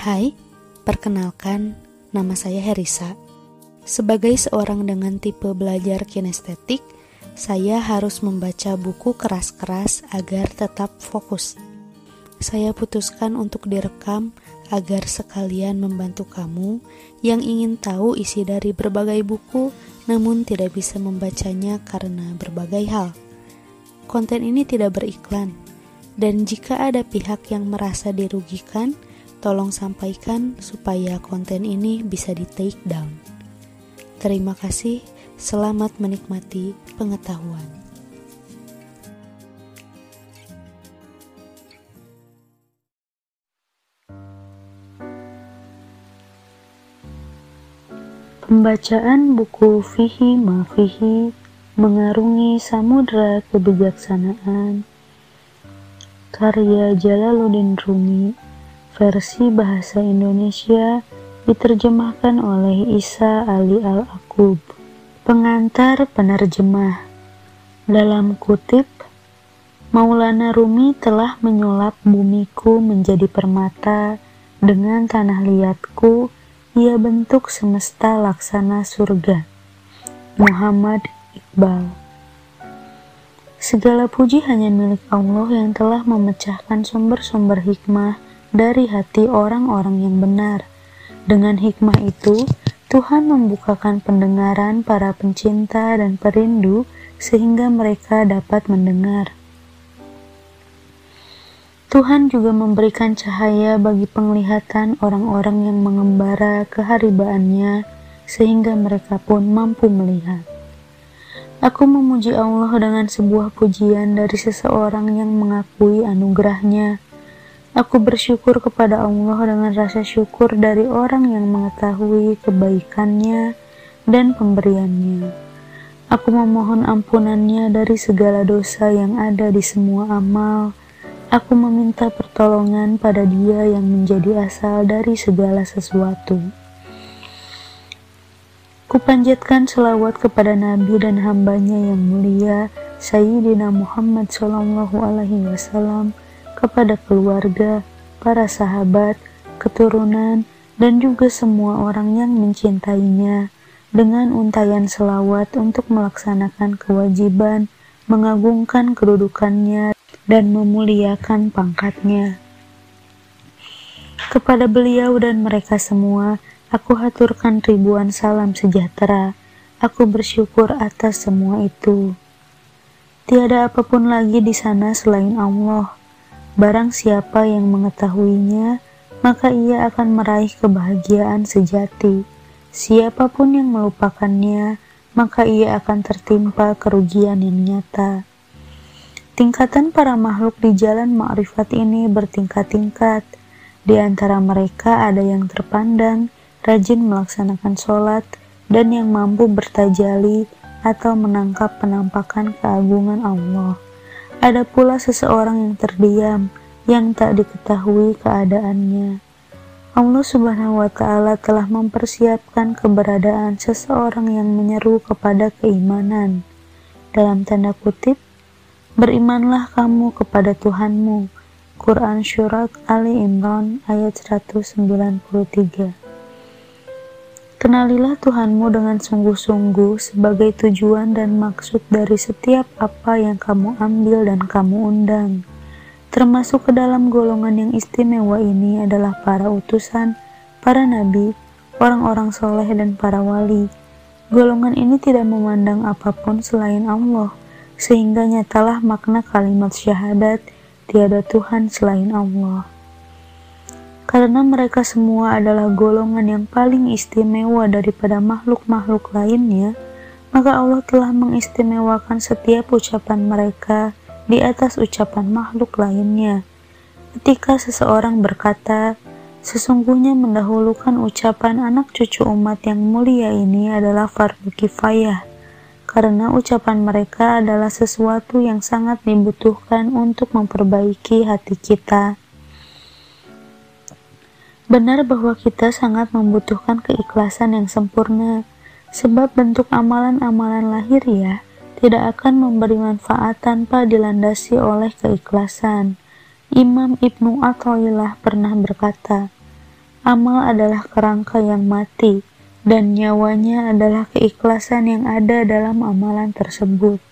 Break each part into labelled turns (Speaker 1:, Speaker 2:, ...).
Speaker 1: Hai, perkenalkan, nama saya Herisa. Sebagai seorang dengan tipe belajar kinestetik, saya harus membaca buku keras-keras agar tetap fokus. Saya putuskan untuk direkam agar sekalian membantu kamu yang ingin tahu isi dari berbagai buku namun tidak bisa membacanya karena berbagai hal. Konten ini tidak beriklan, dan jika ada pihak yang merasa dirugikan, tolong sampaikan supaya konten ini bisa di take down. Terima kasih, selamat menikmati pengetahuan.
Speaker 2: Pembacaan buku Fihi Mafihi mengarungi samudra kebijaksanaan karya Jalaluddin Rumi versi bahasa Indonesia diterjemahkan oleh Isa Ali Al-Akub pengantar penerjemah. Dalam kutip Maulana Rumi telah menyulap bumiku menjadi permata. Dengan tanah liatku ia bentuk semesta laksana surga. Muhammad Iqbal. Segala puji hanya milik Allah yang telah memecahkan sumber-sumber hikmah dari hati orang-orang yang benar. Dengan hikmah itu, Tuhan membukakan pendengaran para pencinta dan perindu sehingga mereka dapat mendengar. Tuhan juga memberikan cahaya bagi penglihatan orang-orang yang mengembara keharibaannya sehingga mereka pun mampu melihat. Aku memuji Allah dengan sebuah pujian dari seseorang yang mengakui anugerahnya. Aku bersyukur kepada Allah dengan rasa syukur dari orang yang mengetahui kebaikannya dan pemberiannya. Aku memohon ampunannya dari segala dosa yang ada di semua amal, Aku meminta pertolongan pada Dia yang menjadi asal dari segala sesuatu. Kupanjatkan selawat kepada Nabi dan hambanya yang mulia, Sayyidina Muhammad Sallallahu Alaihi Wasallam, kepada keluarga, para sahabat, keturunan, dan juga semua orang yang mencintainya, dengan untayan selawat untuk melaksanakan kewajiban, mengagungkan kedudukannya, dan memuliakan pangkatnya. Kepada beliau dan mereka semua, aku haturkan ribuan salam sejahtera. Aku bersyukur atas semua itu. Tiada apa pun lagi di sana selain Allah. Barang siapa yang mengetahuinya, maka ia akan meraih kebahagiaan sejati. Siapa pun yang melupakannya, maka ia akan tertimpa kerugian yang nyata. Tingkatan para makhluk di jalan ma'rifat ini bertingkat-tingkat. Di antara mereka ada yang terpandang, rajin melaksanakan sholat, dan yang mampu bertajali atau menangkap penampakan keagungan Allah. Ada pula seseorang yang terdiam, yang tak diketahui keadaannya. Allah Subhanahu wa Ta'ala telah mempersiapkan keberadaan seseorang yang menyeru kepada keimanan. Dalam tanda kutip, Berimanlah kamu kepada Tuhanmu. Quran Surat Ali Imran ayat 193 Kenalilah Tuhanmu dengan sungguh-sungguh sebagai tujuan dan maksud dari setiap apa yang kamu ambil dan kamu undang. Termasuk ke dalam golongan yang istimewa ini adalah para utusan, para nabi, orang-orang soleh dan para wali. Golongan ini tidak memandang apa pun selain Allah sehingga nyatalah makna kalimat syahadat tiada Tuhan selain Allah. Karena mereka semua adalah golongan yang paling istimewa daripada makhluk-makhluk lainnya, maka Allah telah mengistimewakan setiap ucapan mereka di atas ucapan makhluk lainnya. Ketika seseorang berkata, Sesungguhnya mendahulukan ucapan anak cucu umat yang mulia ini adalah fardu kifayah karena ucapan mereka adalah sesuatu yang sangat dibutuhkan untuk memperbaiki hati kita. Benar bahwa kita sangat membutuhkan keikhlasan yang sempurna, sebab bentuk amalan-amalan lahir ya tidak akan memberi manfaat tanpa dilandasi oleh keikhlasan. Imam Ibnu Athaillah pernah berkata, amal adalah kerangka yang mati, dan nyawanya adalah keikhlasan yang ada dalam amalan tersebut.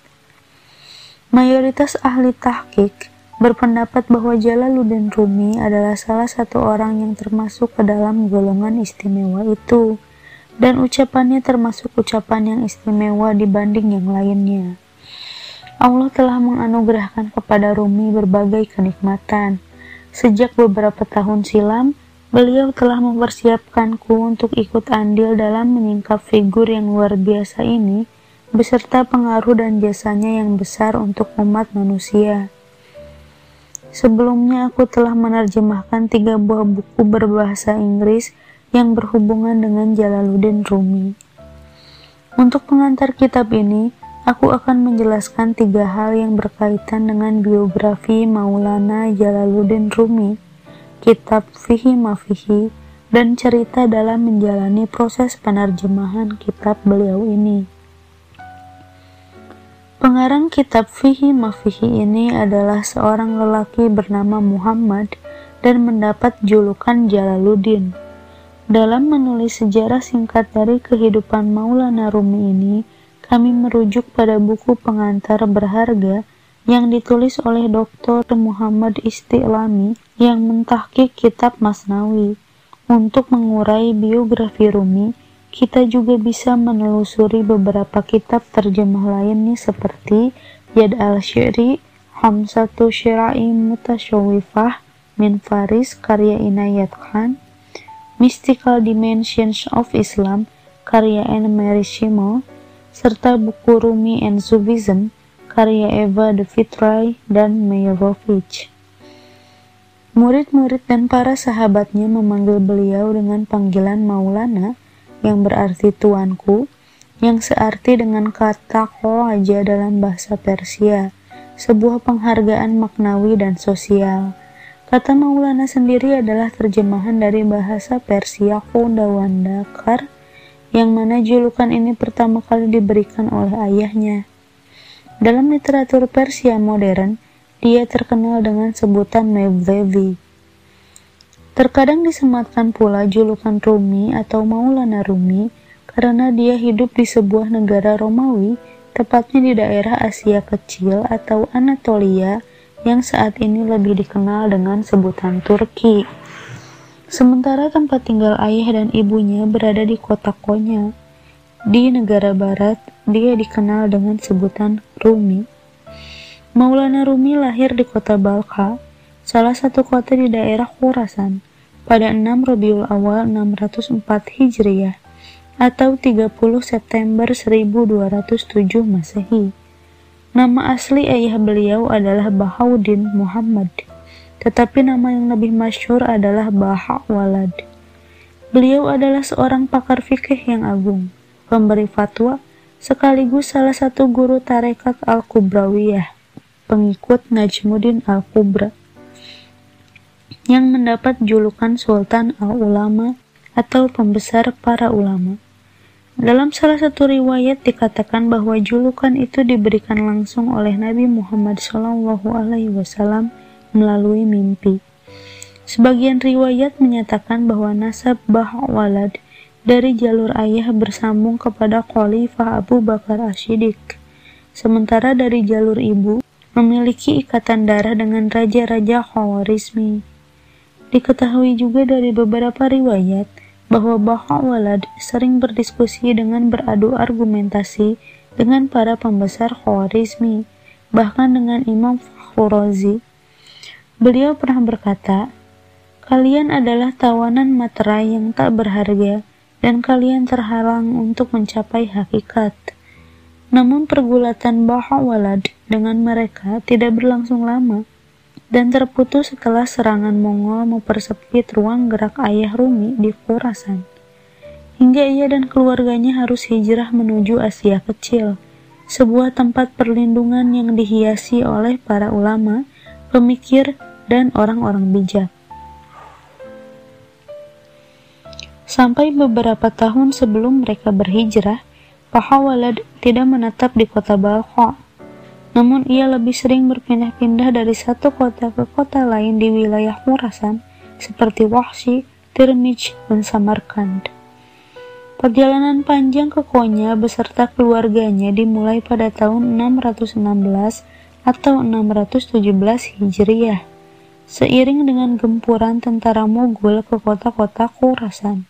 Speaker 2: Mayoritas ahli tahqiq berpendapat bahwa Jalaluddin Rumi adalah salah satu orang yang termasuk ke dalam golongan istimewa itu, dan ucapannya termasuk ucapan yang istimewa dibanding yang lainnya. Allah telah menganugerahkan kepada Rumi berbagai kenikmatan. Sejak beberapa tahun silam, beliau telah mempersiapkanku untuk ikut andil dalam menyingkap figur yang luar biasa ini, beserta pengaruh dan jasanya yang besar untuk umat manusia. Sebelumnya aku telah menerjemahkan tiga buah buku berbahasa Inggris yang berhubungan dengan Jalaluddin Rumi. Untuk pengantar kitab ini, Aku akan menjelaskan tiga hal yang berkaitan dengan biografi Maulana Jalaluddin Rumi, kitab Fihi Mafihi, dan cerita dalam menjalani proses penerjemahan kitab beliau ini. Pengarang kitab Fihi Mafihi ini adalah seorang lelaki bernama Muhammad dan mendapat julukan Jalaluddin. Dalam menulis sejarah singkat dari kehidupan Maulana Rumi ini, kami merujuk pada buku pengantar berharga yang ditulis oleh Dr. Muhammad Istiqlami yang mentahkik kitab Masnawi. Untuk mengurai biografi Rumi, kita juga bisa menelusuri beberapa kitab terjemah lainnya seperti Yad al-Syiri, Hamsatu Syira'i Mutasyawifah, Min Faris, karya Inayat Khan, Mystical Dimensions of Islam, karya Anne Mary Schimmel, serta buku Rumi and Sufism karya Eva de Vitray dan Meyerowitz. Murid-murid dan para sahabatnya memanggil beliau dengan panggilan Maulana yang berarti tuanku, yang searti dengan kata Khoaja dalam bahasa Persia, sebuah penghargaan maknawi dan sosial. Kata Maulana sendiri adalah terjemahan dari bahasa Persia Khudawandakar yang mana julukan ini pertama kali diberikan oleh ayahnya. Dalam literatur Persia modern, dia terkenal dengan sebutan Mevlevi. Terkadang disematkan pula julukan Rumi atau Maulana Rumi karena dia hidup di sebuah negara Romawi, tepatnya di daerah Asia Kecil atau Anatolia yang saat ini lebih dikenal dengan sebutan Turki. Sementara tempat tinggal ayah dan ibunya berada di kota Konya. Di negara barat, dia dikenal dengan sebutan Rumi. Maulana Rumi lahir di kota Balkha, salah satu kota di daerah Khurasan, pada 6 Rabiul Awal 604 Hijriah atau 30 September 1207 Masehi. Nama asli ayah beliau adalah Bahauddin Muhammad tetapi nama yang lebih masyhur adalah Baha Walad. Beliau adalah seorang pakar fikih yang agung, pemberi fatwa, sekaligus salah satu guru tarekat Al-Kubrawiyah, pengikut Najmuddin Al-Kubra, yang mendapat julukan Sultan Al-Ulama atau pembesar para ulama. Dalam salah satu riwayat dikatakan bahwa julukan itu diberikan langsung oleh Nabi Muhammad SAW melalui mimpi. Sebagian riwayat menyatakan bahwa nasab Bah Walad dari jalur ayah bersambung kepada Khalifah Abu Bakar Ashidik, sementara dari jalur ibu memiliki ikatan darah dengan raja-raja Khawarizmi. Diketahui juga dari beberapa riwayat bahwa Baha Walad sering berdiskusi dengan beradu argumentasi dengan para pembesar Khawarizmi, bahkan dengan Imam Fakhrazi Beliau pernah berkata, "Kalian adalah tawanan materai yang tak berharga, dan kalian terhalang untuk mencapai hakikat." Namun pergulatan Baha Walad dengan mereka tidak berlangsung lama dan terputus setelah serangan Mongol mempersempit ruang gerak ayah Rumi di Khurasan. Hingga ia dan keluarganya harus hijrah menuju Asia Kecil, sebuah tempat perlindungan yang dihiasi oleh para ulama, pemikir, dan orang-orang bijak. Sampai beberapa tahun sebelum mereka berhijrah, Pahawalad tidak menetap di kota Balkha. Namun ia lebih sering berpindah-pindah dari satu kota ke kota lain di wilayah Murasan, seperti Wahsy, Tirmidh, dan Samarkand. Perjalanan panjang ke Konya beserta keluarganya dimulai pada tahun 616 atau 617 Hijriah, seiring dengan gempuran tentara Mogul ke kota-kota Khurasan.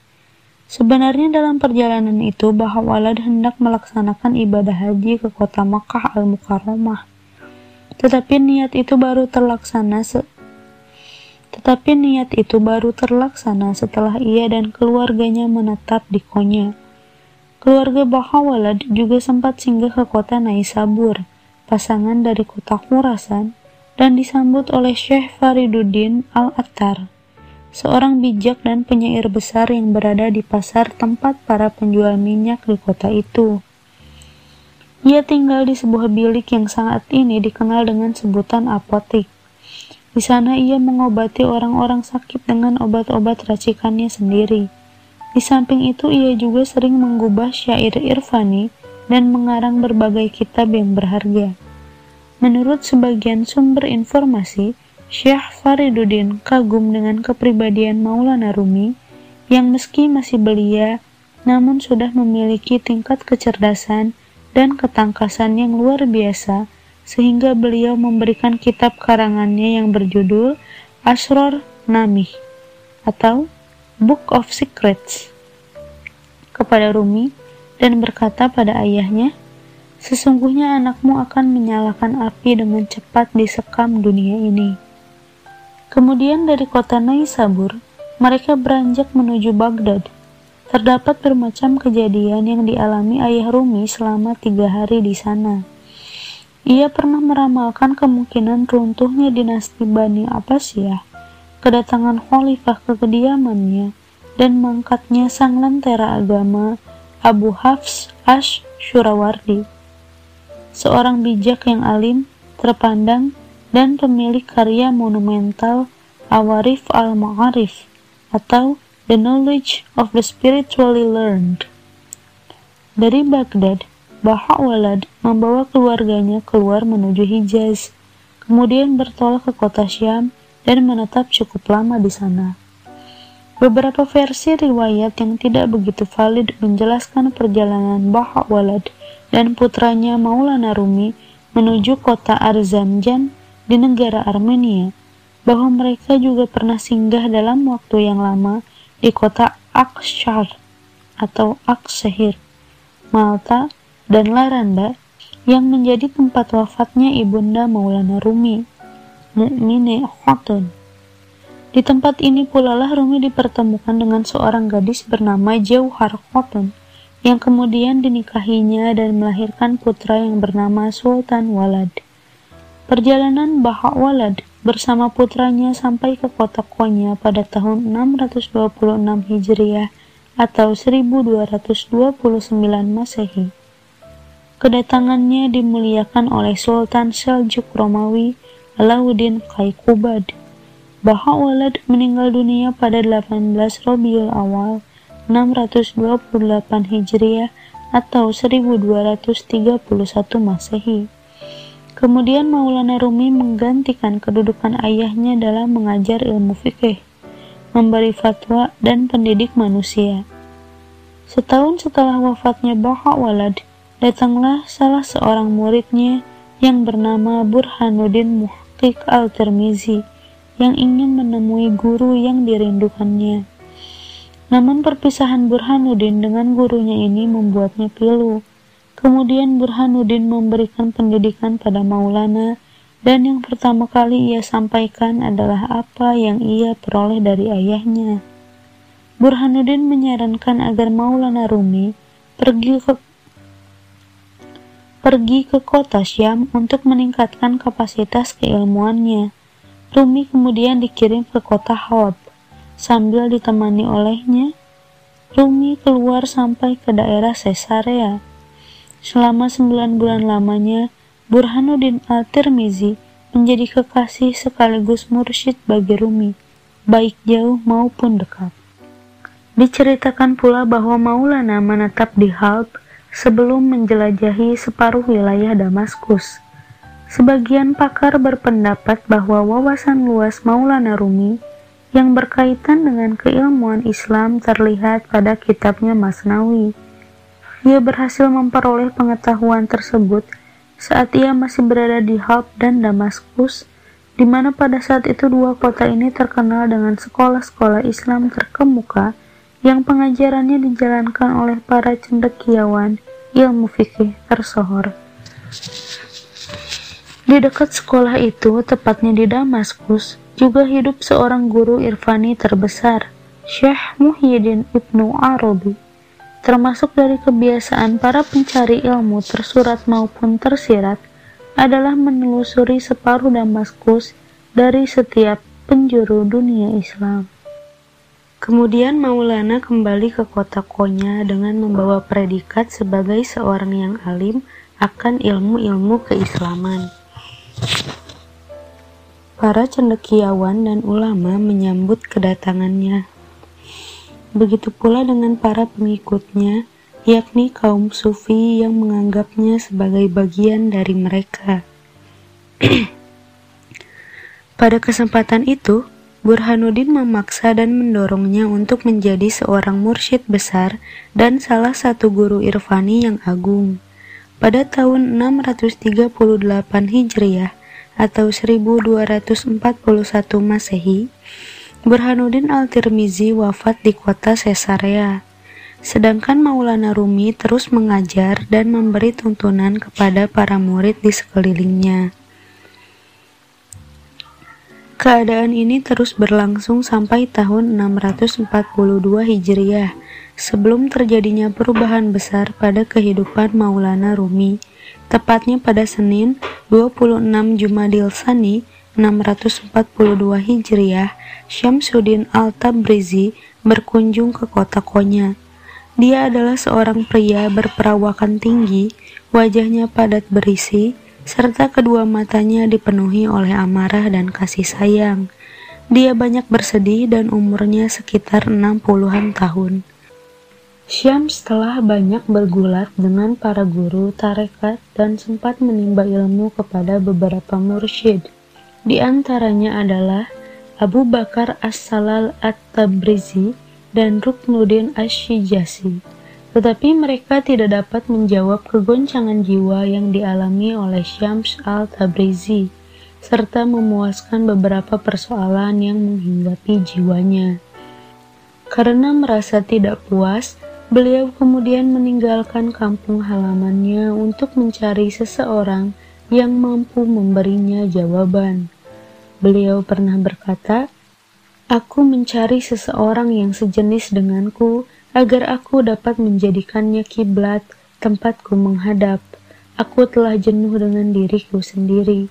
Speaker 2: Sebenarnya dalam perjalanan itu Bahawalad hendak melaksanakan ibadah haji ke kota Makkah al-Mukarramah. Tetapi niat itu baru terlaksana se tetapi niat itu baru terlaksana setelah ia dan keluarganya menetap di Konya. Keluarga Bahawalad juga sempat singgah ke kota Naisabur, pasangan dari kota Khurasan, dan disambut oleh Syekh Fariduddin Al-Attar, seorang bijak dan penyair besar yang berada di pasar tempat para penjual minyak di kota itu. Ia tinggal di sebuah bilik yang saat ini dikenal dengan sebutan apotik. Di sana ia mengobati orang-orang sakit dengan obat-obat racikannya sendiri. Di samping itu ia juga sering menggubah syair irfani dan mengarang berbagai kitab yang berharga. Menurut sebagian sumber informasi, Syekh Fariduddin kagum dengan kepribadian Maulana Rumi yang meski masih belia namun sudah memiliki tingkat kecerdasan dan ketangkasan yang luar biasa sehingga beliau memberikan kitab karangannya yang berjudul Asror Namih atau Book of Secrets kepada Rumi dan berkata pada ayahnya, Sesungguhnya anakmu akan menyalakan api dengan cepat di sekam dunia ini. Kemudian dari kota Naisabur, mereka beranjak menuju Baghdad. Terdapat bermacam kejadian yang dialami ayah Rumi selama tiga hari di sana. Ia pernah meramalkan kemungkinan runtuhnya dinasti Bani Abbasiyah, kedatangan khalifah ke kediamannya, dan mangkatnya sang lentera agama Abu Hafs Ash Shurawardi, seorang bijak yang alim, terpandang, dan pemilik karya monumental Awarif al-Ma'arif atau The Knowledge of the Spiritually Learned. Dari Baghdad, Baha'u'llah membawa keluarganya keluar menuju Hijaz, kemudian bertolak ke kota Syam dan menetap cukup lama di sana. Beberapa versi riwayat yang tidak begitu valid menjelaskan perjalanan Baha'u'llah dan putranya Maulana Rumi menuju kota Arzamjan di negara Armenia, bahwa mereka juga pernah singgah dalam waktu yang lama di kota Akshar atau Aksehir, Malta, dan Laranda yang menjadi tempat wafatnya ibunda Maulana Rumi, Mukmine Khotun. Di tempat ini pula lah Rumi dipertemukan dengan seorang gadis bernama Jauhar Khotun yang kemudian dinikahinya dan melahirkan putra yang bernama Sultan Walad. Perjalanan Bahak Walad bersama putranya sampai ke kota Konya pada tahun 626 Hijriah atau 1229 Masehi. Kedatangannya dimuliakan oleh Sultan Seljuk Romawi Alauddin Kaikubad. Baha'u'llah meninggal dunia pada 18 Rabiul Awal 628 Hijriah atau 1231 Masehi. Kemudian Maulana Rumi menggantikan kedudukan ayahnya dalam mengajar ilmu fikih, memberi fatwa dan pendidik manusia. Setahun setelah wafatnya Baha'u'llah, datanglah salah seorang muridnya yang bernama Burhanuddin Muhqiq al-Tirmizi yang ingin menemui guru yang dirindukannya. Namun perpisahan Burhanuddin dengan gurunya ini membuatnya pilu. Kemudian Burhanuddin memberikan pendidikan pada Maulana dan yang pertama kali ia sampaikan adalah apa yang ia peroleh dari ayahnya. Burhanuddin menyarankan agar Maulana Rumi pergi ke pergi ke kota Syam untuk meningkatkan kapasitas keilmuannya. Rumi kemudian dikirim ke kota Halab. Sambil ditemani olehnya, Rumi keluar sampai ke daerah Caesarea. Selama sembilan bulan lamanya, Burhanuddin al-Tirmizi menjadi kekasih sekaligus mursyid bagi Rumi, baik jauh maupun dekat. Diceritakan pula bahwa Maulana menetap di Halb sebelum menjelajahi separuh wilayah Damaskus. Sebagian pakar berpendapat bahwa wawasan luas Maulana Rumi yang berkaitan dengan keilmuan Islam terlihat pada kitabnya Masnawi. Ia berhasil memperoleh pengetahuan tersebut saat ia masih berada di Halb dan Damaskus, di mana pada saat itu dua kota ini terkenal dengan sekolah-sekolah Islam terkemuka yang pengajarannya dijalankan oleh para cendekiawan ilmu fikih tersohor. Di dekat sekolah itu, tepatnya di Damaskus, juga hidup seorang guru irfani terbesar, Syekh Muhyiddin Ibnu Arabi. Termasuk dari kebiasaan para pencari ilmu tersurat maupun tersirat adalah menelusuri separuh Damaskus dari setiap penjuru dunia Islam. Kemudian Maulana kembali ke kota Konya dengan membawa predikat sebagai seorang yang alim akan ilmu-ilmu keislaman. Para cendekiawan dan ulama menyambut kedatangannya. Begitu pula dengan para pengikutnya, yakni kaum sufi yang menganggapnya sebagai bagian dari mereka. Pada kesempatan itu, Burhanuddin memaksa dan mendorongnya untuk menjadi seorang mursyid besar dan salah satu guru irfani yang agung. Pada tahun 638 Hijriah atau 1241 Masehi, Burhanuddin Al-Tirmizi wafat di kota Caesarea. Sedangkan Maulana Rumi terus mengajar dan memberi tuntunan kepada para murid di sekelilingnya. Keadaan ini terus berlangsung sampai tahun 642 Hijriah sebelum terjadinya perubahan besar pada kehidupan Maulana Rumi, tepatnya pada Senin 26 Jumadil Sani 642 Hijriah, Syamsuddin Al-Tabrizi berkunjung ke kota Konya. Dia adalah seorang pria berperawakan tinggi, wajahnya padat berisi, serta kedua matanya dipenuhi oleh amarah dan kasih sayang. Dia banyak bersedih dan umurnya sekitar 60-an tahun. Syams telah banyak bergulat dengan para guru tarekat dan sempat menimba ilmu kepada beberapa mursyid. Di antaranya adalah Abu Bakar As-Salal At-Tabrizi dan Ruknuddin Ash-Shijasi. Tetapi mereka tidak dapat menjawab kegoncangan jiwa yang dialami oleh Syams Al-Tabrizi serta memuaskan beberapa persoalan yang menghinggapi jiwanya. Karena merasa tidak puas, Beliau kemudian meninggalkan kampung halamannya untuk mencari seseorang yang mampu memberinya jawaban. Beliau pernah berkata, "Aku mencari seseorang yang sejenis denganku agar aku dapat menjadikannya kiblat tempatku menghadap. Aku telah jenuh dengan diriku sendiri."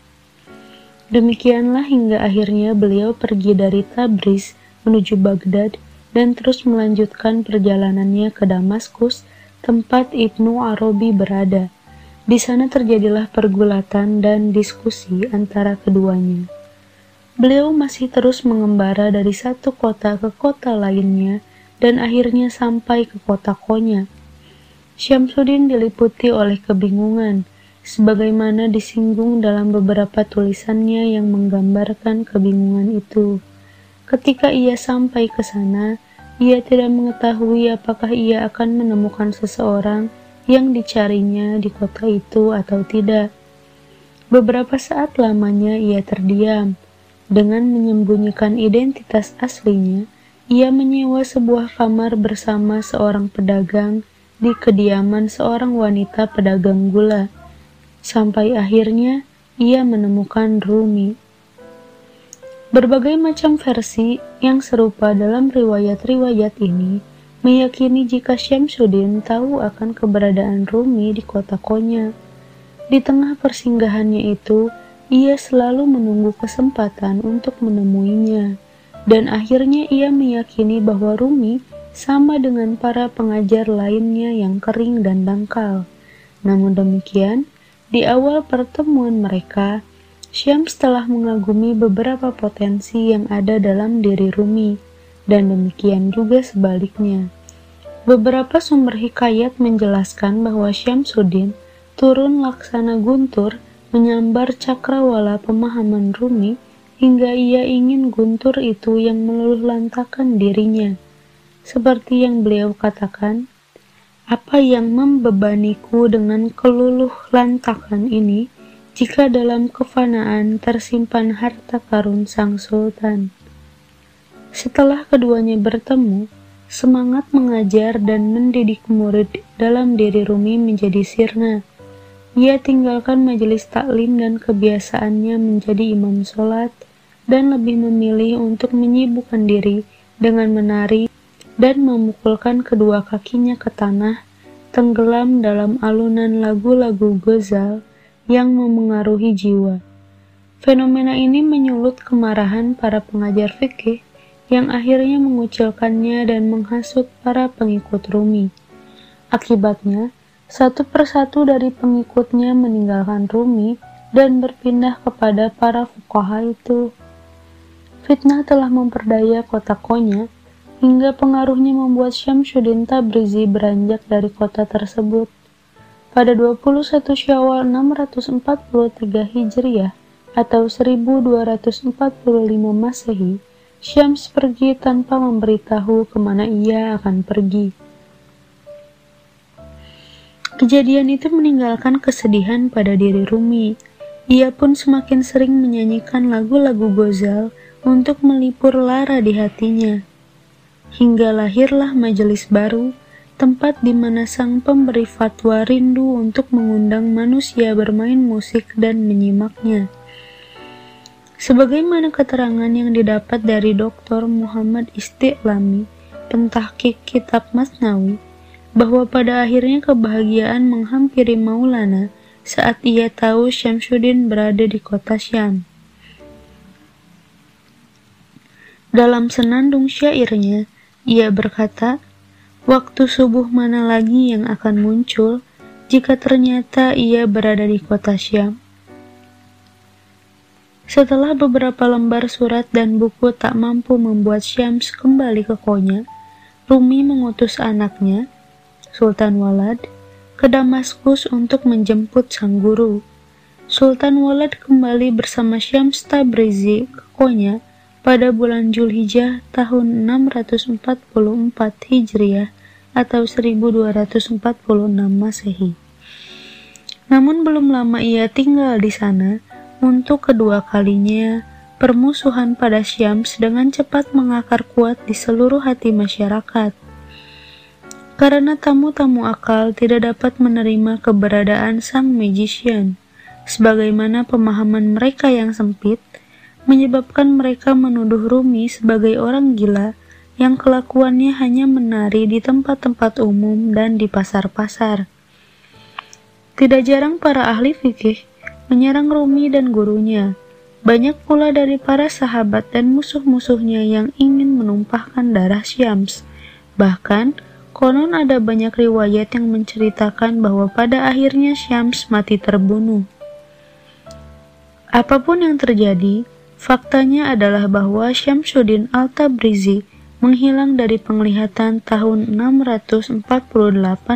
Speaker 2: Demikianlah hingga akhirnya beliau pergi dari Tabriz menuju Baghdad dan terus melanjutkan perjalanannya ke Damaskus, tempat Ibnu Arabi berada. Di sana terjadilah pergulatan dan diskusi antara keduanya. Beliau masih terus mengembara dari satu kota ke kota lainnya dan akhirnya sampai ke kota Konya. Syamsuddin diliputi oleh kebingungan, sebagaimana disinggung dalam beberapa tulisannya yang menggambarkan kebingungan itu. Ketika ia sampai ke sana, ia tidak mengetahui apakah ia akan menemukan seseorang yang dicarinya di kota itu atau tidak. Beberapa saat lamanya ia terdiam. Dengan menyembunyikan identitas aslinya, ia menyewa sebuah kamar bersama seorang pedagang di kediaman seorang wanita pedagang gula. Sampai akhirnya ia menemukan Rumi. Berbagai macam versi yang serupa dalam riwayat-riwayat ini meyakini jika Syamsuddin tahu akan keberadaan Rumi di kota Konya. Di tengah persinggahannya itu, ia selalu menunggu kesempatan untuk menemuinya, dan akhirnya ia meyakini bahwa Rumi sama dengan para pengajar lainnya yang kering dan dangkal. Namun demikian, di awal pertemuan mereka, Syams telah mengagumi beberapa potensi yang ada dalam diri Rumi, dan demikian juga sebaliknya. Beberapa sumber hikayat menjelaskan bahwa Syamsuddin turun laksana guntur menyambar cakrawala pemahaman Rumi hingga ia ingin guntur itu yang meluluh lantakan dirinya. Seperti yang beliau katakan, apa yang membebaniku dengan keluluh lantakan ini jika dalam kefanaan tersimpan harta karun sang sultan. Setelah keduanya bertemu, semangat mengajar dan mendidik murid dalam diri Rumi menjadi sirna. Ia tinggalkan majelis taklim dan kebiasaannya menjadi imam sholat dan lebih memilih untuk menyibukkan diri dengan menari dan memukulkan kedua kakinya ke tanah, tenggelam dalam alunan lagu-lagu Ghazal yang memengaruhi jiwa. Fenomena ini menyulut kemarahan para pengajar fikih yang akhirnya mengucilkannya dan menghasut para pengikut Rumi. Akibatnya, satu persatu dari pengikutnya meninggalkan Rumi dan berpindah kepada para fukaha itu. Fitnah telah memperdaya kota Konya, hingga pengaruhnya membuat Syamsuddin Tabrizi beranjak dari kota tersebut. Pada 21 Syawal 643 Hijriah atau 1245 Masehi, Syams pergi tanpa memberitahu ke mana ia akan pergi. Kejadian itu meninggalkan kesedihan pada diri Rumi. Ia pun semakin sering menyanyikan lagu-lagu Gozal untuk melipur lara di hatinya. Hingga lahirlah majelis baru, tempat di mana sang pemberi fatwa rindu untuk mengundang manusia bermain musik dan menyimaknya. Sebagaimana keterangan yang didapat dari Dr. Muhammad Istiqlami, pentahkik kitab Masnawi, bahwa pada akhirnya kebahagiaan menghampiri Maulana saat ia tahu Syamsuddin berada di kota Syam. Dalam senandung syairnya, ia berkata, waktu subuh mana lagi yang akan muncul jika ternyata ia berada di kota Syam? Setelah beberapa lembar surat dan buku tak mampu membuat Syams kembali ke Konya, Rumi mengutus anaknya, Sultan Walad, ke Damaskus untuk menjemput sang guru. Sultan Walad kembali bersama Syams Tabrizi ke Konya pada bulan Julhijjah tahun 644 Hijriah atau 1246 Masehi. Namun belum lama ia tinggal di sana, untuk kedua kalinya permusuhan pada Syams dengan cepat mengakar kuat di seluruh hati masyarakat karena tamu-tamu akal tidak dapat menerima keberadaan sang magician, sebagaimana pemahaman mereka yang sempit, menyebabkan mereka menuduh Rumi sebagai orang gila yang kelakuannya hanya menari di tempat-tempat umum dan di pasar-pasar. Tidak jarang para ahli fikih menyerang Rumi dan gurunya. Banyak pula dari para sahabat dan musuh-musuhnya yang ingin menumpahkan darah Syams. Bahkan, Konon ada banyak riwayat yang menceritakan bahwa pada akhirnya Syams mati terbunuh. Apa pun yang terjadi, faktanya adalah bahwa Syamsuddin Al-Tabrizi menghilang dari penglihatan tahun 648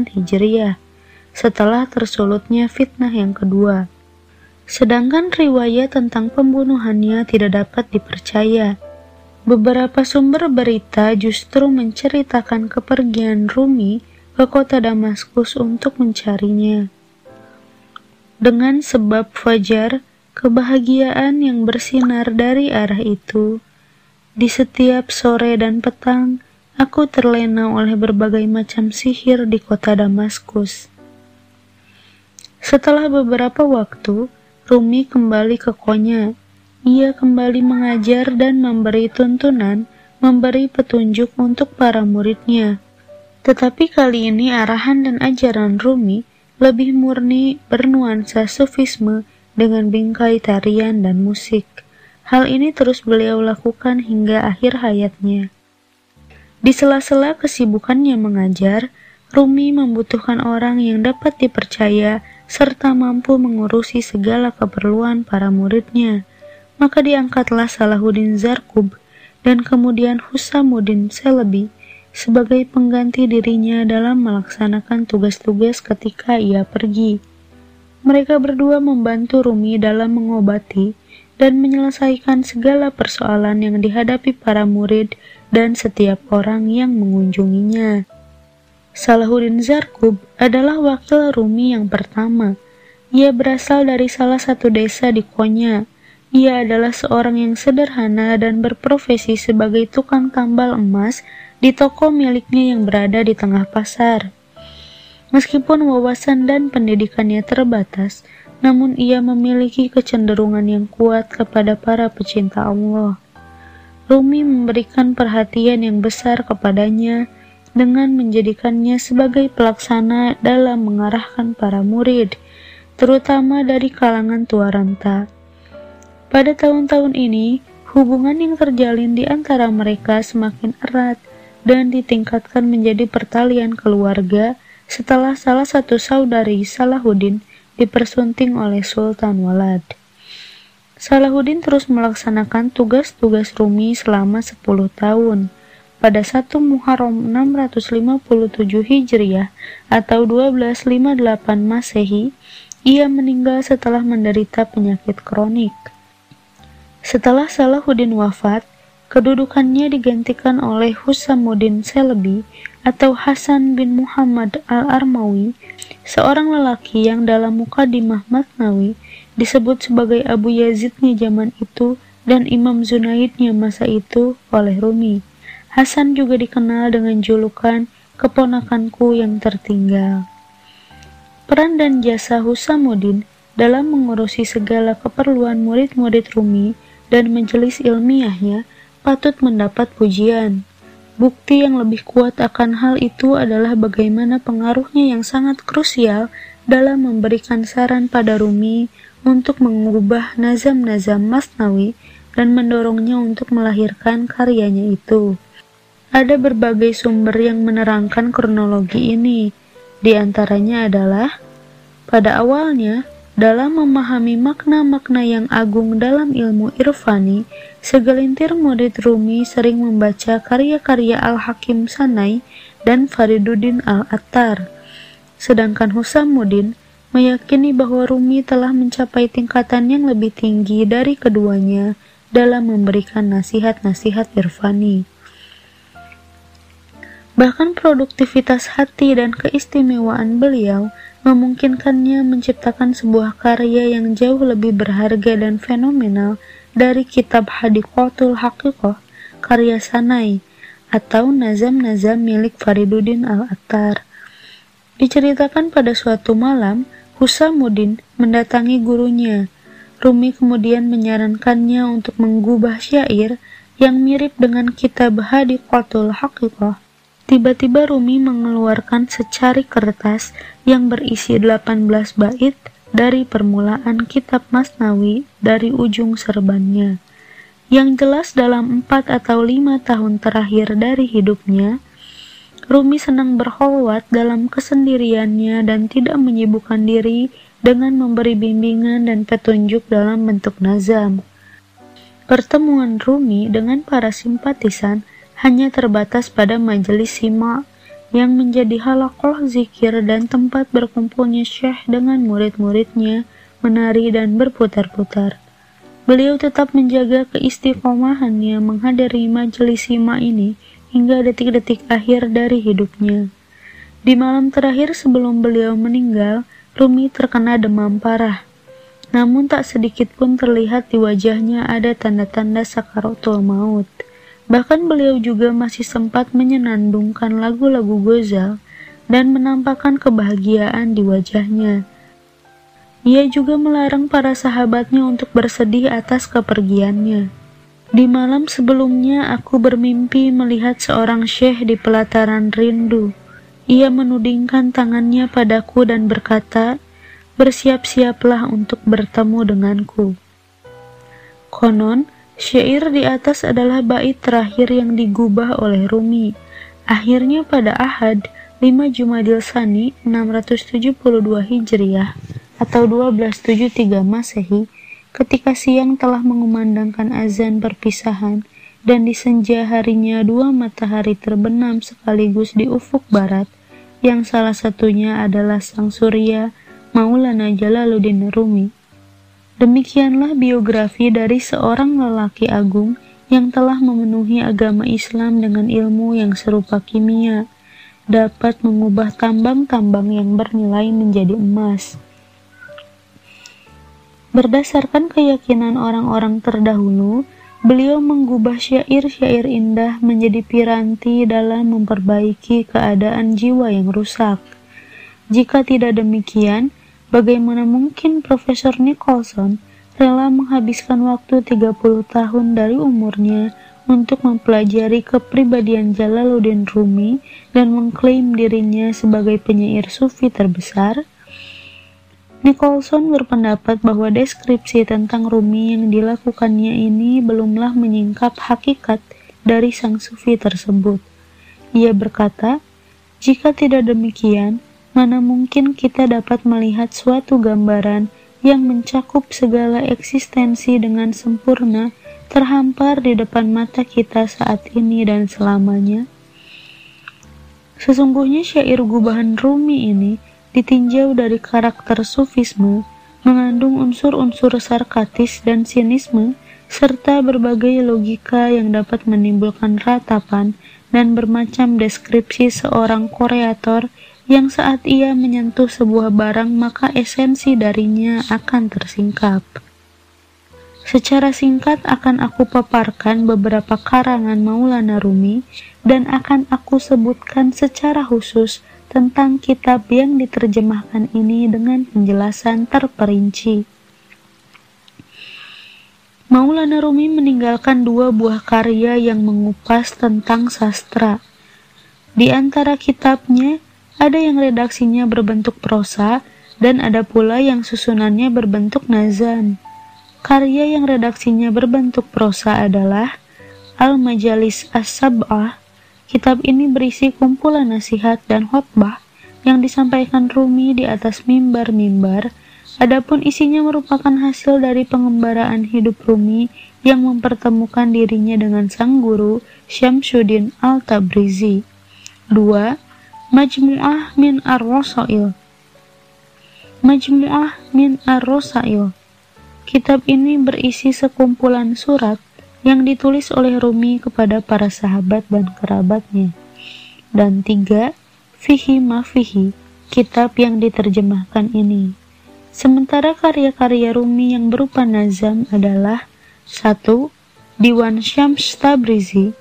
Speaker 2: Hijriah setelah tersulutnya fitnah yang kedua. Sedangkan riwayat tentang pembunuhannya tidak dapat dipercaya Beberapa sumber berita justru menceritakan kepergian Rumi ke kota Damaskus untuk mencarinya. Dengan sebab fajar, kebahagiaan yang bersinar dari arah itu, di setiap sore dan petang, aku terlena oleh berbagai macam sihir di kota Damaskus. Setelah beberapa waktu, Rumi kembali ke Konya ia kembali mengajar dan memberi tuntunan, memberi petunjuk untuk para muridnya. Tetapi kali ini arahan dan ajaran Rumi lebih murni bernuansa sufisme dengan bingkai tarian dan musik. Hal ini terus beliau lakukan hingga akhir hayatnya. Di sela-sela kesibukannya mengajar, Rumi membutuhkan orang yang dapat dipercaya serta mampu mengurusi segala keperluan para muridnya maka diangkatlah Salahuddin Zarkub dan kemudian Husamuddin Selebi sebagai pengganti dirinya dalam melaksanakan tugas-tugas ketika ia pergi. Mereka berdua membantu Rumi dalam mengobati dan menyelesaikan segala persoalan yang dihadapi para murid dan setiap orang yang mengunjunginya. Salahuddin Zarkub adalah wakil Rumi yang pertama. Ia berasal dari salah satu desa di Konya. Ia adalah seorang yang sederhana dan berprofesi sebagai tukang tambal emas di toko miliknya yang berada di tengah pasar. Meskipun wawasan dan pendidikannya terbatas, namun ia memiliki kecenderungan yang kuat kepada para pecinta Allah. Rumi memberikan perhatian yang besar kepadanya dengan menjadikannya sebagai pelaksana dalam mengarahkan para murid, terutama dari kalangan tua renta. Pada tahun-tahun ini, hubungan yang terjalin di antara mereka semakin erat dan ditingkatkan menjadi pertalian keluarga setelah salah satu saudari Salahuddin dipersunting oleh Sultan Walad. Salahuddin terus melaksanakan tugas-tugas Rumi selama 10 tahun. Pada 1 Muharram 657 Hijriah atau 1258 Masehi, ia meninggal setelah menderita penyakit kronik. Setelah Salahuddin wafat, kedudukannya digantikan oleh Husamuddin Selebi atau Hasan bin Muhammad al-Armawi seorang lelaki yang dalam mukadimah Matnawi disebut sebagai Abu Yazidnya zaman itu dan Imam Zunaidnya masa itu oleh Rumi. Hasan juga dikenal dengan julukan keponakanku yang tertinggal. Peran dan jasa Husamuddin dalam mengurusi segala keperluan murid-murid Rumi dan majelis ilmiahnya patut mendapat pujian. Bukti yang lebih kuat akan hal itu adalah bagaimana pengaruhnya yang sangat krusial dalam memberikan saran pada Rumi untuk mengubah nazam-nazam Masnawi dan mendorongnya untuk melahirkan karyanya itu. Ada berbagai sumber yang menerangkan kronologi ini, di antaranya adalah pada awalnya dalam memahami makna-makna yang agung dalam ilmu irfani, segelintir murid Rumi sering membaca karya-karya Al-Hakim Sanai dan Fariduddin Al-Attar. Sedangkan Husamuddin meyakini bahwa Rumi telah mencapai tingkatan yang lebih tinggi dari keduanya dalam memberikan nasihat-nasihat irfani. Bahkan produktivitas hati dan keistimewaan beliau memungkinkannya menciptakan sebuah karya yang jauh lebih berharga dan fenomenal dari kitab Hadiqatul Haqiqah karya Sanai atau nazam-nazam milik Fariduddin Al-Attar. Diceritakan pada suatu malam, Husamuddin mendatangi gurunya. Rumi kemudian menyarankannya untuk menggubah syair yang mirip dengan kitab Hadiqatul Haqiqah Tiba-tiba Rumi mengeluarkan secari kertas yang berisi 18 bait dari permulaan kitab Masnawi dari ujung serbannya. Yang jelas dalam empat atau lima tahun terakhir dari hidupnya, Rumi senang berholwat dalam kesendiriannya dan tidak menyibukkan diri dengan memberi bimbingan dan petunjuk dalam bentuk nazam. Pertemuan Rumi dengan para simpatisan hanya terbatas pada majelis sima yang menjadi halakoh zikir dan tempat berkumpulnya syekh dengan murid-muridnya menari dan berputar-putar. Beliau tetap menjaga keistiqomahannya menghadiri majelis sima ini hingga detik-detik akhir dari hidupnya. Di malam terakhir sebelum beliau meninggal, Rumi terkena demam parah. Namun tak sedikit pun terlihat di wajahnya ada tanda-tanda sakaratul maut. Bahkan beliau juga masih sempat menyenandungkan lagu-lagu Gozal dan menampakkan kebahagiaan di wajahnya. Ia juga melarang para sahabatnya untuk bersedih atas kepergiannya. Di malam sebelumnya aku bermimpi melihat seorang syekh di pelataran rindu. Ia menudingkan tangannya padaku dan berkata, "Bersiap-siaplah untuk bertemu denganku." Konon, Syair di atas adalah bait terakhir yang digubah oleh Rumi. Akhirnya pada Ahad 5 Jumadil Sani 672 Hijriah atau 1273 Masehi, ketika siang telah mengumandangkan azan perpisahan dan di senja harinya dua matahari terbenam sekaligus di ufuk barat, yang salah satunya adalah sang surya Maulana Jalaluddin Rumi. Demikianlah biografi dari seorang lelaki agung yang telah memenuhi agama Islam dengan ilmu yang serupa kimia, dapat mengubah tambang-tambang yang bernilai menjadi emas. Berdasarkan keyakinan orang-orang terdahulu, beliau mengubah syair-syair indah menjadi piranti dalam memperbaiki keadaan jiwa yang rusak. Jika tidak demikian, Bagaimana mungkin Profesor Nicholson rela menghabiskan waktu 30 tahun dari umurnya untuk mempelajari kepribadian Jalaluddin Rumi dan mengklaim dirinya sebagai penyair sufi terbesar? Nicholson berpendapat bahwa deskripsi tentang Rumi yang dilakukannya ini belumlah menyingkap hakikat dari sang sufi tersebut. Ia berkata, jika tidak demikian, mana mungkin kita dapat melihat suatu gambaran yang mencakup segala eksistensi dengan sempurna terhampar di depan mata kita saat ini dan selamanya? Sesungguhnya syair gubahan Rumi ini ditinjau dari karakter sufisme, mengandung unsur-unsur sarkatis dan sinisme, serta berbagai logika yang dapat menimbulkan ratapan dan bermacam deskripsi seorang koreator yang saat ia menyentuh sebuah barang maka esensi darinya akan tersingkap. Secara singkat akan aku paparkan beberapa karangan Maulana Rumi dan akan aku sebutkan secara khusus tentang kitab yang diterjemahkan ini dengan penjelasan terperinci. Maulana Rumi meninggalkan dua buah karya yang mengupas tentang sastra. Di antara kitabnya, ada yang redaksinya berbentuk prosa, dan ada pula yang susunannya berbentuk nazam. Karya yang redaksinya berbentuk prosa adalah Al-Majalis As-Sab'ah. Kitab ini berisi kumpulan nasihat dan khotbah yang disampaikan Rumi di atas mimbar-mimbar, adapun isinya merupakan hasil dari pengembaraan hidup Rumi yang mempertemukan dirinya dengan sang guru Syamsuddin Al-Tabrizi. 2. Majmu'ah min Ar-Rasail Majmu'ah min Ar-Rasail Kitab ini berisi sekumpulan surat yang ditulis oleh Rumi kepada para sahabat dan kerabatnya. Dan tiga, Fihi Mafihi, kitab yang diterjemahkan ini. Sementara karya-karya Rumi yang berupa nazam adalah satu, Diwan Syams Tabrizi.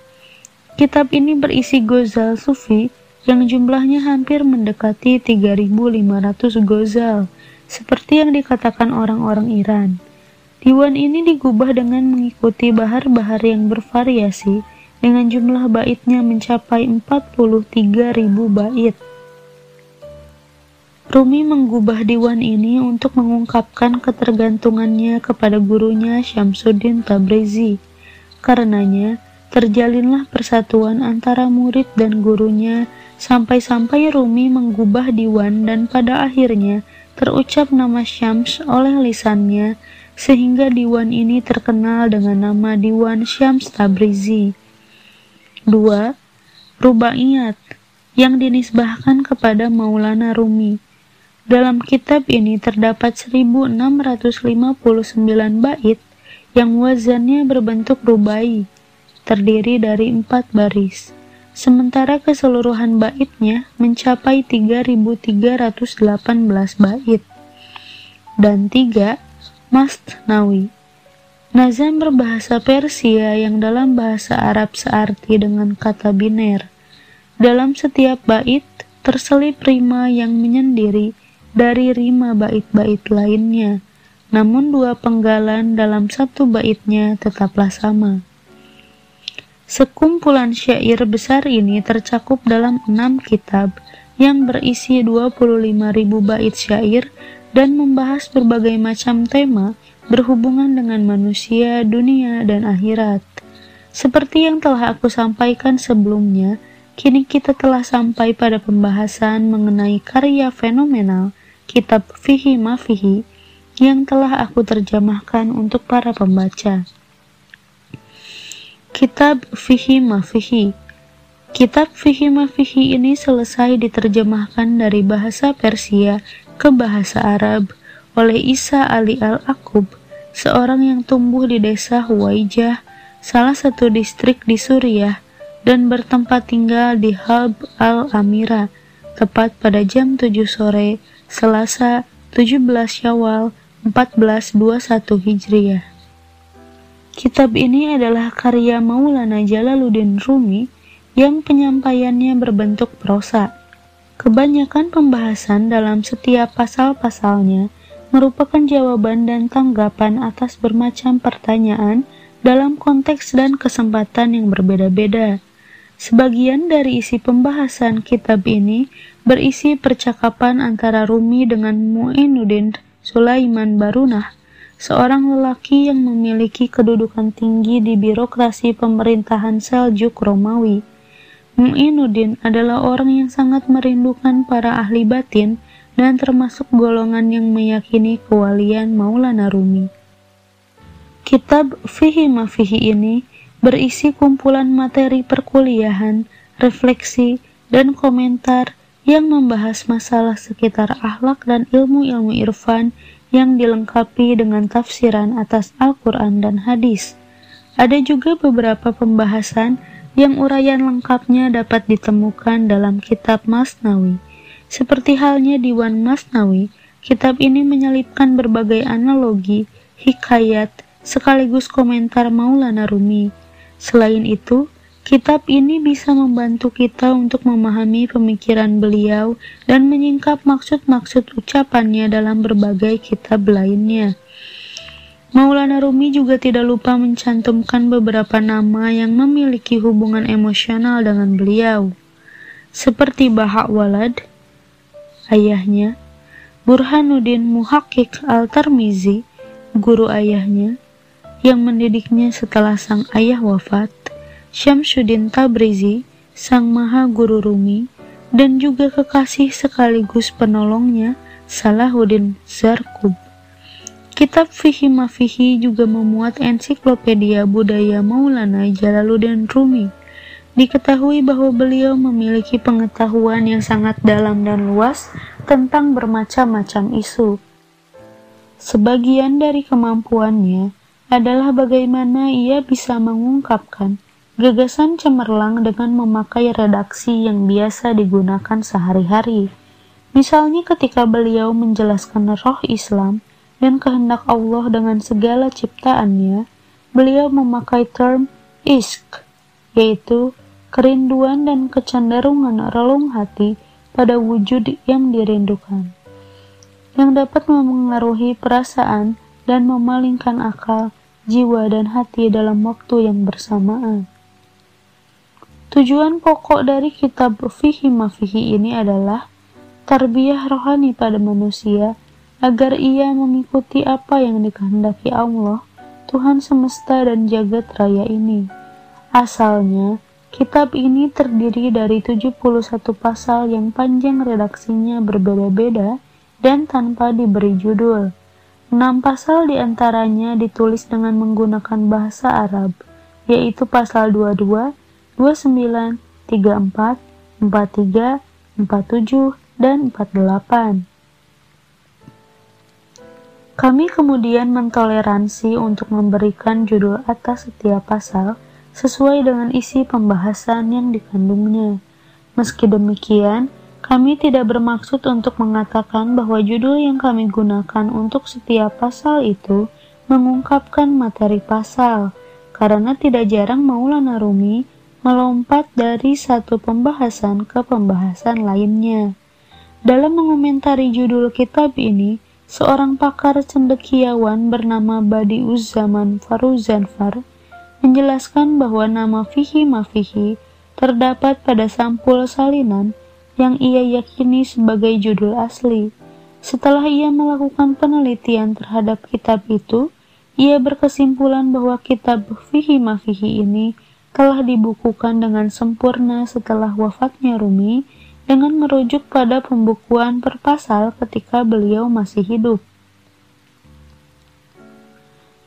Speaker 2: Kitab ini berisi gozal sufi yang jumlahnya hampir mendekati 3.500 gozal, seperti yang dikatakan orang-orang Iran. Diwan ini digubah dengan mengikuti bahar-bahar yang bervariasi dengan jumlah baitnya mencapai 43.000 bait. Rumi menggubah diwan ini untuk mengungkapkan ketergantungannya kepada gurunya Syamsuddin Tabrizi. Karenanya, terjalinlah persatuan antara murid dan gurunya Sampai-sampai Rumi menggubah diwan dan pada akhirnya terucap nama Syams oleh lisannya sehingga diwan ini terkenal dengan nama Diwan Syams Tabrizi. 2. Rubaiyat yang dinisbahkan kepada Maulana Rumi. Dalam kitab ini terdapat 1659 bait yang wazannya berbentuk rubai, terdiri dari empat baris sementara keseluruhan baitnya mencapai 3.318 bait. Dan tiga, Masnawi. Nazam berbahasa Persia yang dalam bahasa Arab searti dengan kata biner. Dalam setiap bait terselip rima yang menyendiri dari rima bait-bait lainnya, namun dua penggalan dalam satu baitnya tetaplah sama. Sekumpulan syair besar ini tercakup dalam enam kitab yang berisi 25.000 bait syair dan membahas berbagai macam tema berhubungan dengan manusia, dunia, dan akhirat. Seperti yang telah aku sampaikan sebelumnya, kini kita telah sampai pada pembahasan mengenai karya fenomenal kitab Fihi Mafihi yang telah aku terjemahkan untuk para pembaca. Kitab Fihi Mafihi Kitab Fihi Mafihi ini selesai diterjemahkan dari bahasa Persia ke bahasa Arab oleh Isa Ali Al-Akub seorang yang tumbuh di desa Huwaijah, salah satu distrik di Suriah, dan bertempat tinggal di Halb al-Amira, tepat pada jam 7 sore, Selasa 17 Syawal 1421 Hijriah. Kitab ini adalah karya Maulana Jalaluddin Rumi yang penyampaiannya berbentuk prosa. Kebanyakan pembahasan dalam setiap pasal-pasalnya merupakan jawaban dan tanggapan atas bermacam pertanyaan dalam konteks dan kesempatan yang berbeda-beda. Sebagian dari isi pembahasan kitab ini berisi percakapan antara Rumi dengan Mu'inuddin Sulaiman Barunah, seorang lelaki yang memiliki kedudukan tinggi di birokrasi pemerintahan Seljuk Romawi. Mu'inuddin adalah orang yang sangat merindukan para ahli batin dan termasuk golongan yang meyakini kewalian Maulana Rumi. Kitab Fihi Mafihi ini berisi kumpulan materi perkuliahan, refleksi, dan komentar yang membahas masalah sekitar akhlak dan ilmu-ilmu irfan yang dilengkapi dengan tafsiran atas Al-Quran dan hadis. Ada juga beberapa pembahasan yang uraian lengkapnya dapat ditemukan dalam kitab Masnawi. Seperti halnya Diwan Masnawi, kitab ini menyelipkan berbagai analogi, hikayat, sekaligus komentar Maulana Rumi. Selain itu, kitab ini bisa membantu kita untuk memahami pemikiran beliau dan menyingkap maksud-maksud ucapannya dalam berbagai kitab lainnya. Maulana Rumi juga tidak lupa mencantumkan beberapa nama yang memiliki hubungan emosional dengan beliau, seperti Bahak Walad, ayahnya, Burhanuddin Muhakkik Al-Tarmizi, guru ayahnya, yang mendidiknya setelah sang ayah wafat, Syamsuddin Tabrizi, sang maha guru Rumi, dan juga kekasih sekaligus penolongnya, Salahuddin Zarkub. Kitab Fihi Mafihi juga memuat ensiklopedia budaya Maulana Jalaluddin Rumi. Diketahui bahwa beliau memiliki pengetahuan yang sangat dalam dan luas tentang bermacam-macam isu. Sebagian dari kemampuannya adalah bagaimana ia bisa mengungkapkan gagasan cemerlang dengan memakai redaksi yang biasa digunakan sehari-hari. Misalnya ketika beliau menjelaskan roh Islam, dan kehendak Allah dengan segala ciptaannya, beliau memakai term isk, yaitu kerinduan dan kecenderungan relung hati pada wujud yang dirindukan, yang dapat memengaruhi perasaan dan memalingkan akal, jiwa, dan hati dalam waktu yang bersamaan. Tujuan pokok dari kitab Fihi Mafihi ini adalah tarbiyah rohani pada manusia agar ia mengikuti apa yang dikehendaki Allah, Tuhan semesta dan jagat raya ini. Asalnya, kitab ini terdiri dari 71 pasal yang panjang redaksinya berbeda-beda dan tanpa diberi judul. Enam pasal di antaranya ditulis dengan menggunakan bahasa Arab, yaitu pasal 22, 29, 34, 43, 47, dan 48. Kami kemudian mentoleransi untuk memberikan judul atas setiap pasal sesuai dengan isi pembahasan yang dikandungnya. Meski demikian, kami tidak bermaksud untuk mengatakan bahwa judul yang kami gunakan untuk setiap pasal itu mengungkapkan materi pasal, karena tidak jarang Maulana Rumi melompat dari satu pembahasan ke pembahasan lainnya. Dalam mengomentari judul kitab ini, seorang pakar cendekiawan bernama Badiuz Zaman Faruzanfar menjelaskan bahwa nama Fihi Mafihi terdapat pada sampul salinan yang ia yakini sebagai judul asli. Setelah ia melakukan penelitian terhadap kitab itu, ia berkesimpulan bahwa kitab Fihi Mafihi ini telah dibukukan dengan sempurna setelah wafatnya Rumi dengan merujuk pada pembukuan per pasal ketika beliau masih hidup.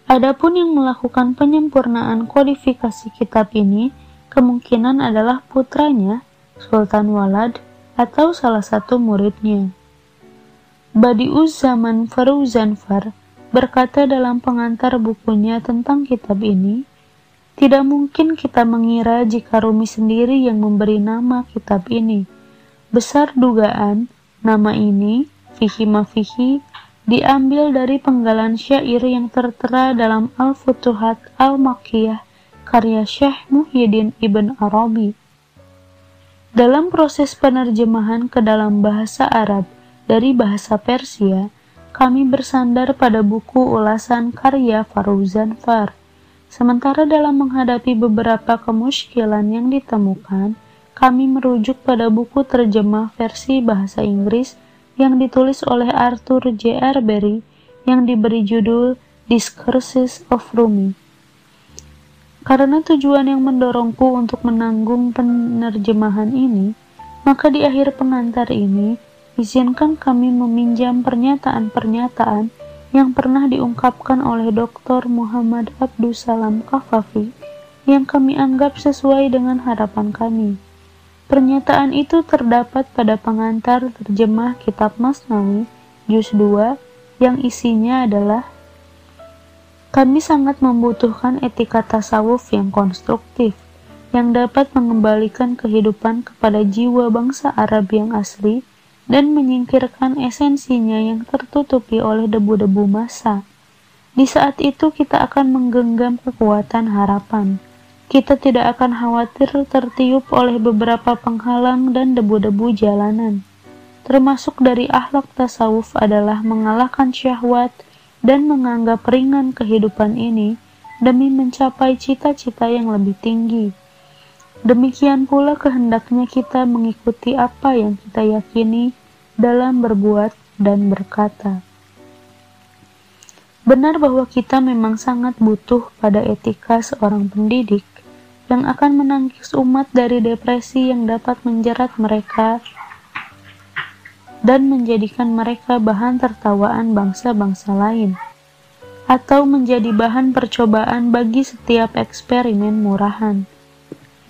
Speaker 2: Adapun yang melakukan penyempurnaan kodifikasi kitab ini kemungkinan adalah putranya, Sultan Walad, atau salah satu muridnya. Badiuz zaman Faruzanfar berkata dalam pengantar bukunya tentang kitab ini, tidak mungkin kita mengira jika Rumi sendiri yang memberi nama kitab ini. Besar dugaan, nama ini, Fihi Mafihi, diambil dari penggalan syair yang tertera dalam Al-Futuhat Al-Makkiyah karya Syekh Muhyiddin Ibn Arabi. Dalam proses penerjemahan ke dalam bahasa Arab dari bahasa Persia, kami bersandar pada buku ulasan karya Faruzan Far. Sementara dalam menghadapi beberapa kemusykilan yang ditemukan, kami merujuk pada buku terjemah versi bahasa Inggris yang ditulis oleh Arthur J. R. Berry yang diberi judul Discourses of Rumi. Karena tujuan yang mendorongku untuk menanggung penerjemahan ini, maka di akhir pengantar ini izinkan kami meminjam pernyataan-pernyataan yang pernah diungkapkan oleh Dr. Muhammad Abdus Salam Kafafi yang kami anggap sesuai dengan harapan kami. Pernyataan itu terdapat pada pengantar terjemah kitab Masnawi, juz 2, yang isinya adalah kami sangat membutuhkan etika tasawuf yang konstruktif, yang dapat mengembalikan kehidupan kepada jiwa bangsa Arab yang asli dan menyingkirkan esensinya yang tertutupi oleh debu-debu masa. Di saat itu kita akan menggenggam kekuatan harapan. Kita tidak akan khawatir tertiup oleh beberapa penghalang dan debu-debu jalanan. Termasuk dari akhlak tasawuf adalah mengalahkan syahwat dan menganggap ringan kehidupan ini demi mencapai cita-cita yang lebih tinggi. Demikian pula kehendaknya kita mengikuti apa yang kita yakini dalam berbuat dan berkata. Benar bahwa kita memang sangat butuh pada etika seorang pendidik yang akan menangkis umat dari depresi yang dapat menjerat mereka dan menjadikan mereka bahan tertawaan bangsa-bangsa lain, atau menjadi bahan percobaan bagi setiap eksperimen murahan.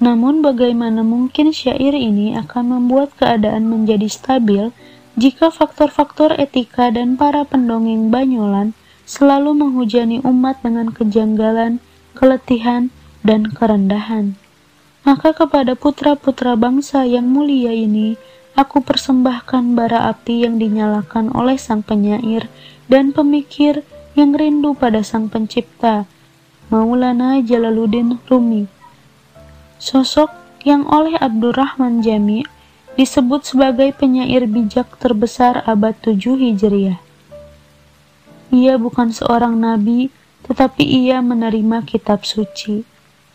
Speaker 2: Namun bagaimana mungkin syair ini akan membuat keadaan menjadi stabil jika faktor-faktor etika dan para pendongeng Banyolan selalu menghujani umat dengan kejanggalan, keletihan, dan kerendahan. Maka kepada putra-putra bangsa yang mulia ini, aku persembahkan bara api yang dinyalakan oleh sang penyair dan pemikir yang rindu pada sang pencipta, Maulana Jalaluddin Rumi sosok yang oleh Abdurrahman Jami disebut sebagai penyair bijak terbesar abad 7 Hijriah. Ia bukan seorang nabi, tetapi ia menerima kitab suci.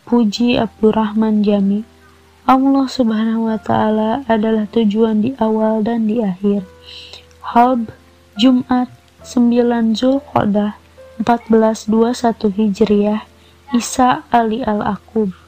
Speaker 2: Puji Abdurrahman Jami. Allah Subhanahu wa taala adalah tujuan di awal dan di akhir. Halb Jumat 9 Zulqa'dah 1421 Hijriah Isa Ali Al-Aqub